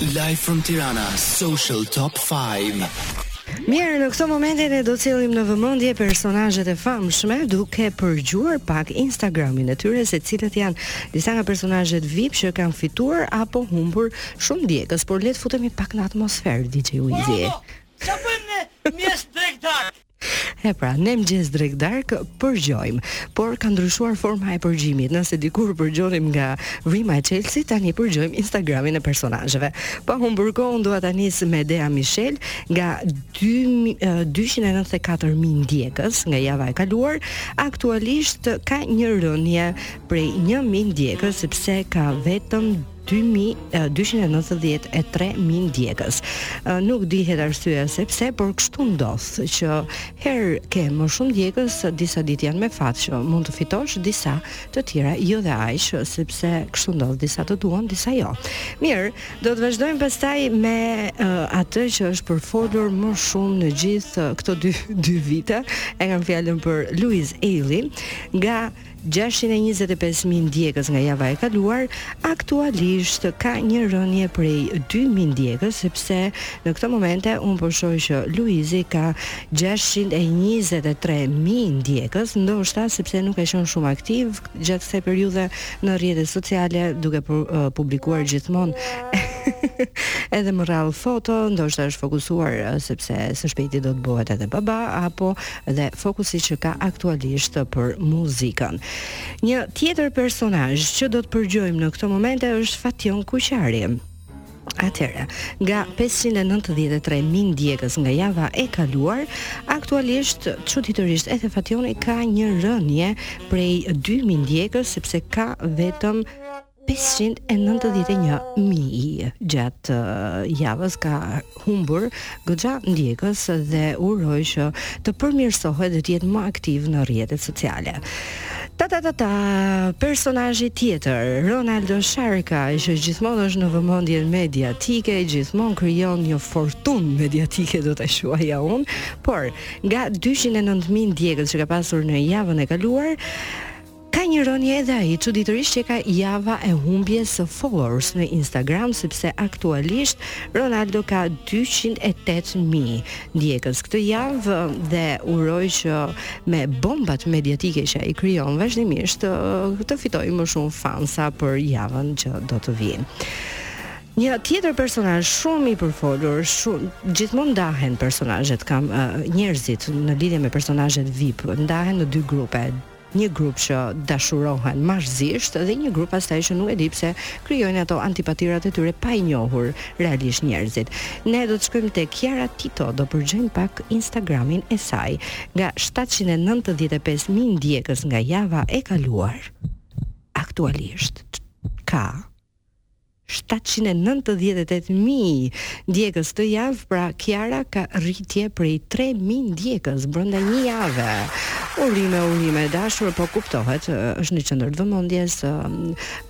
Live from Tirana Social Top 5. Mirë, në këto momente ne do të sjellim në vëmendje personazhet e famshme duke përgjuar pak Instagramin e tyre se cilët janë disa nga personazhet VIP që kanë fituar apo humbur shumë ndjekës, por le të futemi pak në atmosferë DJ Wizi. Çfarë bën në mjes drektak? E pra, ne mëngjes drekë darkë përgjojmë, por ka ndryshuar forma e përgjimit. Nëse dikur përgjonim nga vrima e çelësit, tani përgjojmë Instagramin e personazheve. Pa humbur kohë, unë dua ta nis me Dea Mishel nga 294 mijë ndjekës nga java e kaluar, aktualisht ka një rënie prej 1000 ndjekës sepse ka vetëm 293 mijë ndjekës. Nuk dihet arsyeja se pse, por kështu ndodh që herë ke më shumë ndjekës, disa ditë janë me fat që mund të fitosh, disa të tjera jo dhe aq, sepse kështu ndodh, disa të duan, disa jo. Mirë, do të vazhdojmë pastaj me uh, atë që është përfolur më shumë në gjithë uh, këto dy dy vite, e kam fjalën për Luiz Ejlli, nga Gjashtëqind e njëzet e pesë mijë ndjekës nga java e kaluar, aktualisht ka një rënie prej dy mijë ndjekës, sepse në këto momente unë po shoh që Luizi ka gjashtëqind e njëzet e tre mijë ndjekës, ndoshta sepse nuk e shoh shumë aktiv gjatë kësaj periudhe në rrjetet sociale duke publikuar gjithmonë edhe më rrallë foto, ndoshta është fokusuar sepse së shpejti do të bëhet edhe baba apo dhe fokusi që ka aktualisht për muzikën. Një tjetër personazh që do të përgjojmë në këto momente është Fatjon Kuqari. Atëherë, nga 593 mijë ndjekës nga java e kaluar, aktualisht çuditërisht edhe Fatjoni ka një rënie prej 2000 ndjekës sepse ka vetëm Pesëqind e nëntëdhjetë e një mijë gjatë javës ka humbur goxha ndjekës dhe uroj që të përmirësohet dhe të jetë më aktiv në rrjetet sociale. Ta ta ta ta, personazhi tjetër, Ronaldo Sharka, që gjithmonë është në vëmendjen mediatike, gjithmonë krijon një furtunë mediatike do ta quaja unë, por nga dyqind e nëntë mijë ndjekës që ka pasur në javën e kaluar, Ka një rënie edhe ai, çuditërisht qenka java e humbjes së followers në Instagram sepse aktualisht Ronaldo ka dyqind e tetë mijë ndjekës këtë javë dhe uroj që me bombat mediatike që ai krijon vazhdimisht të fitojë më shumë fansa për javën që do të vijë. Një tjetër personazh shumë i përfolur, shumë gjithmonë ndahen personazhet, kam uh, njerëzit në lidhje me personazhet VIP, ndahen në dy grupe. një grup që dashurohen marrëzisht dhe një grup pastaj që nuk e di pse krijojnë ato antipatirat e tyre pa i njohur realisht njerëzit. Ne do të shkojmë te Kiara Tito, do përgjojmë pak Instagramin e saj. Nga 795 mijë ndjekës nga java e kaluar, aktualisht ka shtatëqind e nëntëdhjetë e tetë mijë ndjekës këtë javë, pra Kiara ka rritje prej tre mijë ndjekës brenda një jave. Urime, urime, dashur, po kuptohet, është në qendër të vëmendjes,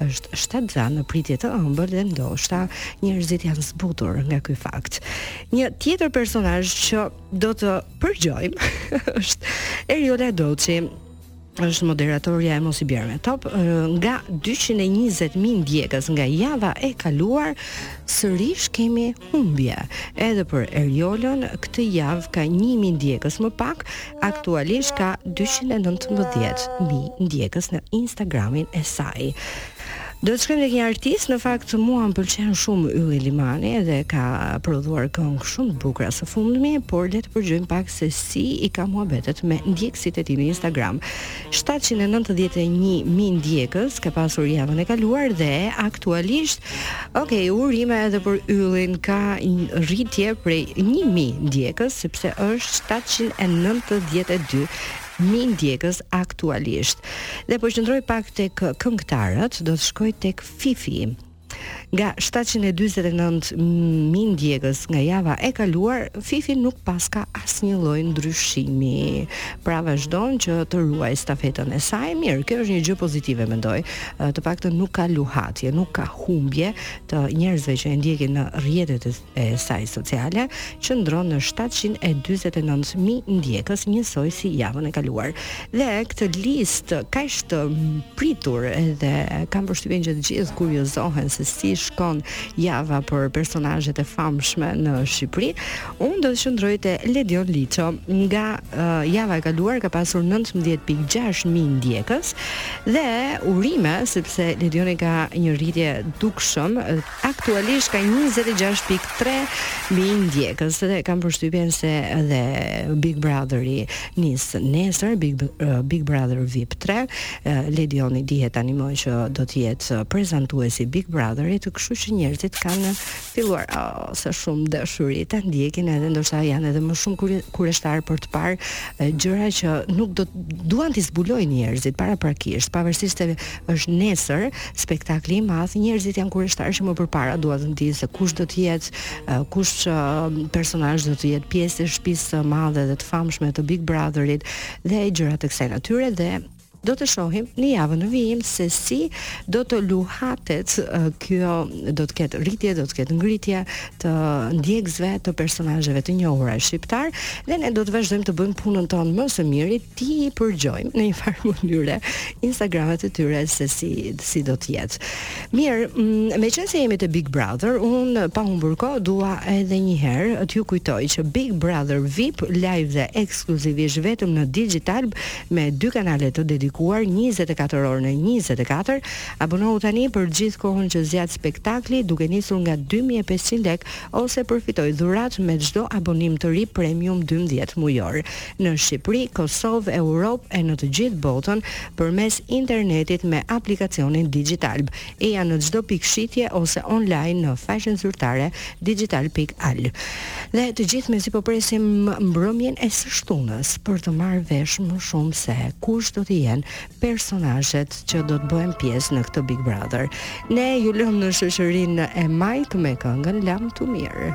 është shtatëzanë në pritje të ëmbël dhe ndoshta njerëzit janë zbutur nga ky fakt. Një tjetër personazh që do të përgjojmë është Eriola Doçi, është moderatorja e Mos i bjer me top, nga 220.000 ndjekës nga java e kaluar, sërish kemi humbje. Edhe për Eriolën këtë javë ka 1000 ndjekës më pak, aktualisht ka 219.000 ndjekës në Instagramin e saj. Do të shkojmë tek një artist, në fakt mua më pëlqen shumë Ylli Limani dhe ka prodhuar këngë shumë të bukura së fundmi, por le të përgjojmë pak se si i ka muhabetet me ndjekësit e tij në Instagram. 791 mijë ndjekës ka pasur javën e kaluar dhe aktualisht, ok, urime edhe për Yllin ka rritje prej 1000 ndjekës sepse është 792 Mijë ndjekës aktualisht. Dhe po qëndroj pak tek këngëtarët, do të shkoj tek Fifi. Nga 749 mijë ndjekës nga java e kaluar, Fifi nuk paska asnjë lloj ndryshimi. Pra vazhdon që të ruajë stafetën e saj. Mirë, kjo është një gjë pozitive mendoj. Të paktën nuk ka luhatje, nuk ka humbje të njerëzve që e ndjekin në rrjetet e saj sociale qëndron në 749.000 ndjekës njësoj si javën e kaluar. Dhe këtë listë kaq të pritur edhe kam përshtypjen që të gjithë kuriozohen se si shkon java për personazhet e famshme në Shqipëri. Unë do të qëndroj te Ledion Liço. Nga java e kaluar ka pasur 19.6 mijë ndjekës dhe urime sepse Ledioni ka një rritje dukshëm Aktualisht ka njëzet e gjashtë pikë tre mijë ndjekës dhe kam përshtypjen se dhe Big Brother-i nis nesër, Big Big Brother VIP tre, Ledioni dihet tani më që do të jetë prezantuesi i Big Brother-it, kështu që njerëzit kanë filluar oh, sa shumë dashuri ta ndjekin edhe ndoshta janë edhe më shumë kureshtarë për të parë gjëra që nuk do duan t'i zbulojnë njerëzit paraprakisht, pavarësisht se Është nesër spektakli i madh, njerëzit janë kureshtar që më përpara duan të dinë se kush do të jetë, kush personazh do të jetë pjesë e shpisë së madhe dhe të famshme të Big Brotherit dhe gjëra të kësaj natyre dhe do të shohim në javën në vijim se si do të luhatet kjo do të ketë rritje, do të ketë ngritje të ndjekësve të personazheve të njohura shqiptar dhe ne do të vazhdojmë të bëjmë punën tonë më së miri t'i përgjojmë në një farë mënyre Instagramet e tyre se si si do të jetë. Mirë, mm, meqenëse jemi te Big Brother, un pa humbur kohë dua edhe një herë t'ju kujtoj që Big Brother VIP live dhe ekskluzivisht vetëm në Digitalb me dy kanale të dedikuar 24 orë në 24. Abonohu tani për gjithë kohën që zgjat spektakli duke nisur nga 2500 lekë ose përfito dhuratë me çdo abonim të ri premium 12 mujor. në Shqipëri, Kosovë, Europë e në të gjithë botën përmes internetit me aplikacionin Digitalb, ejani në çdo pikë shitje ose online në faqen zyrtare digitalb pikë al. Dhe të gjithë mezi po presim mbrëmjen e së shtunës për të marrë vesh më shumë se kush do të jenë personazhet që do të bëhen pjesë në këtë Big Brother. Ne ju lëmë në shoqërinë e Majk me këngën Lamtumirë.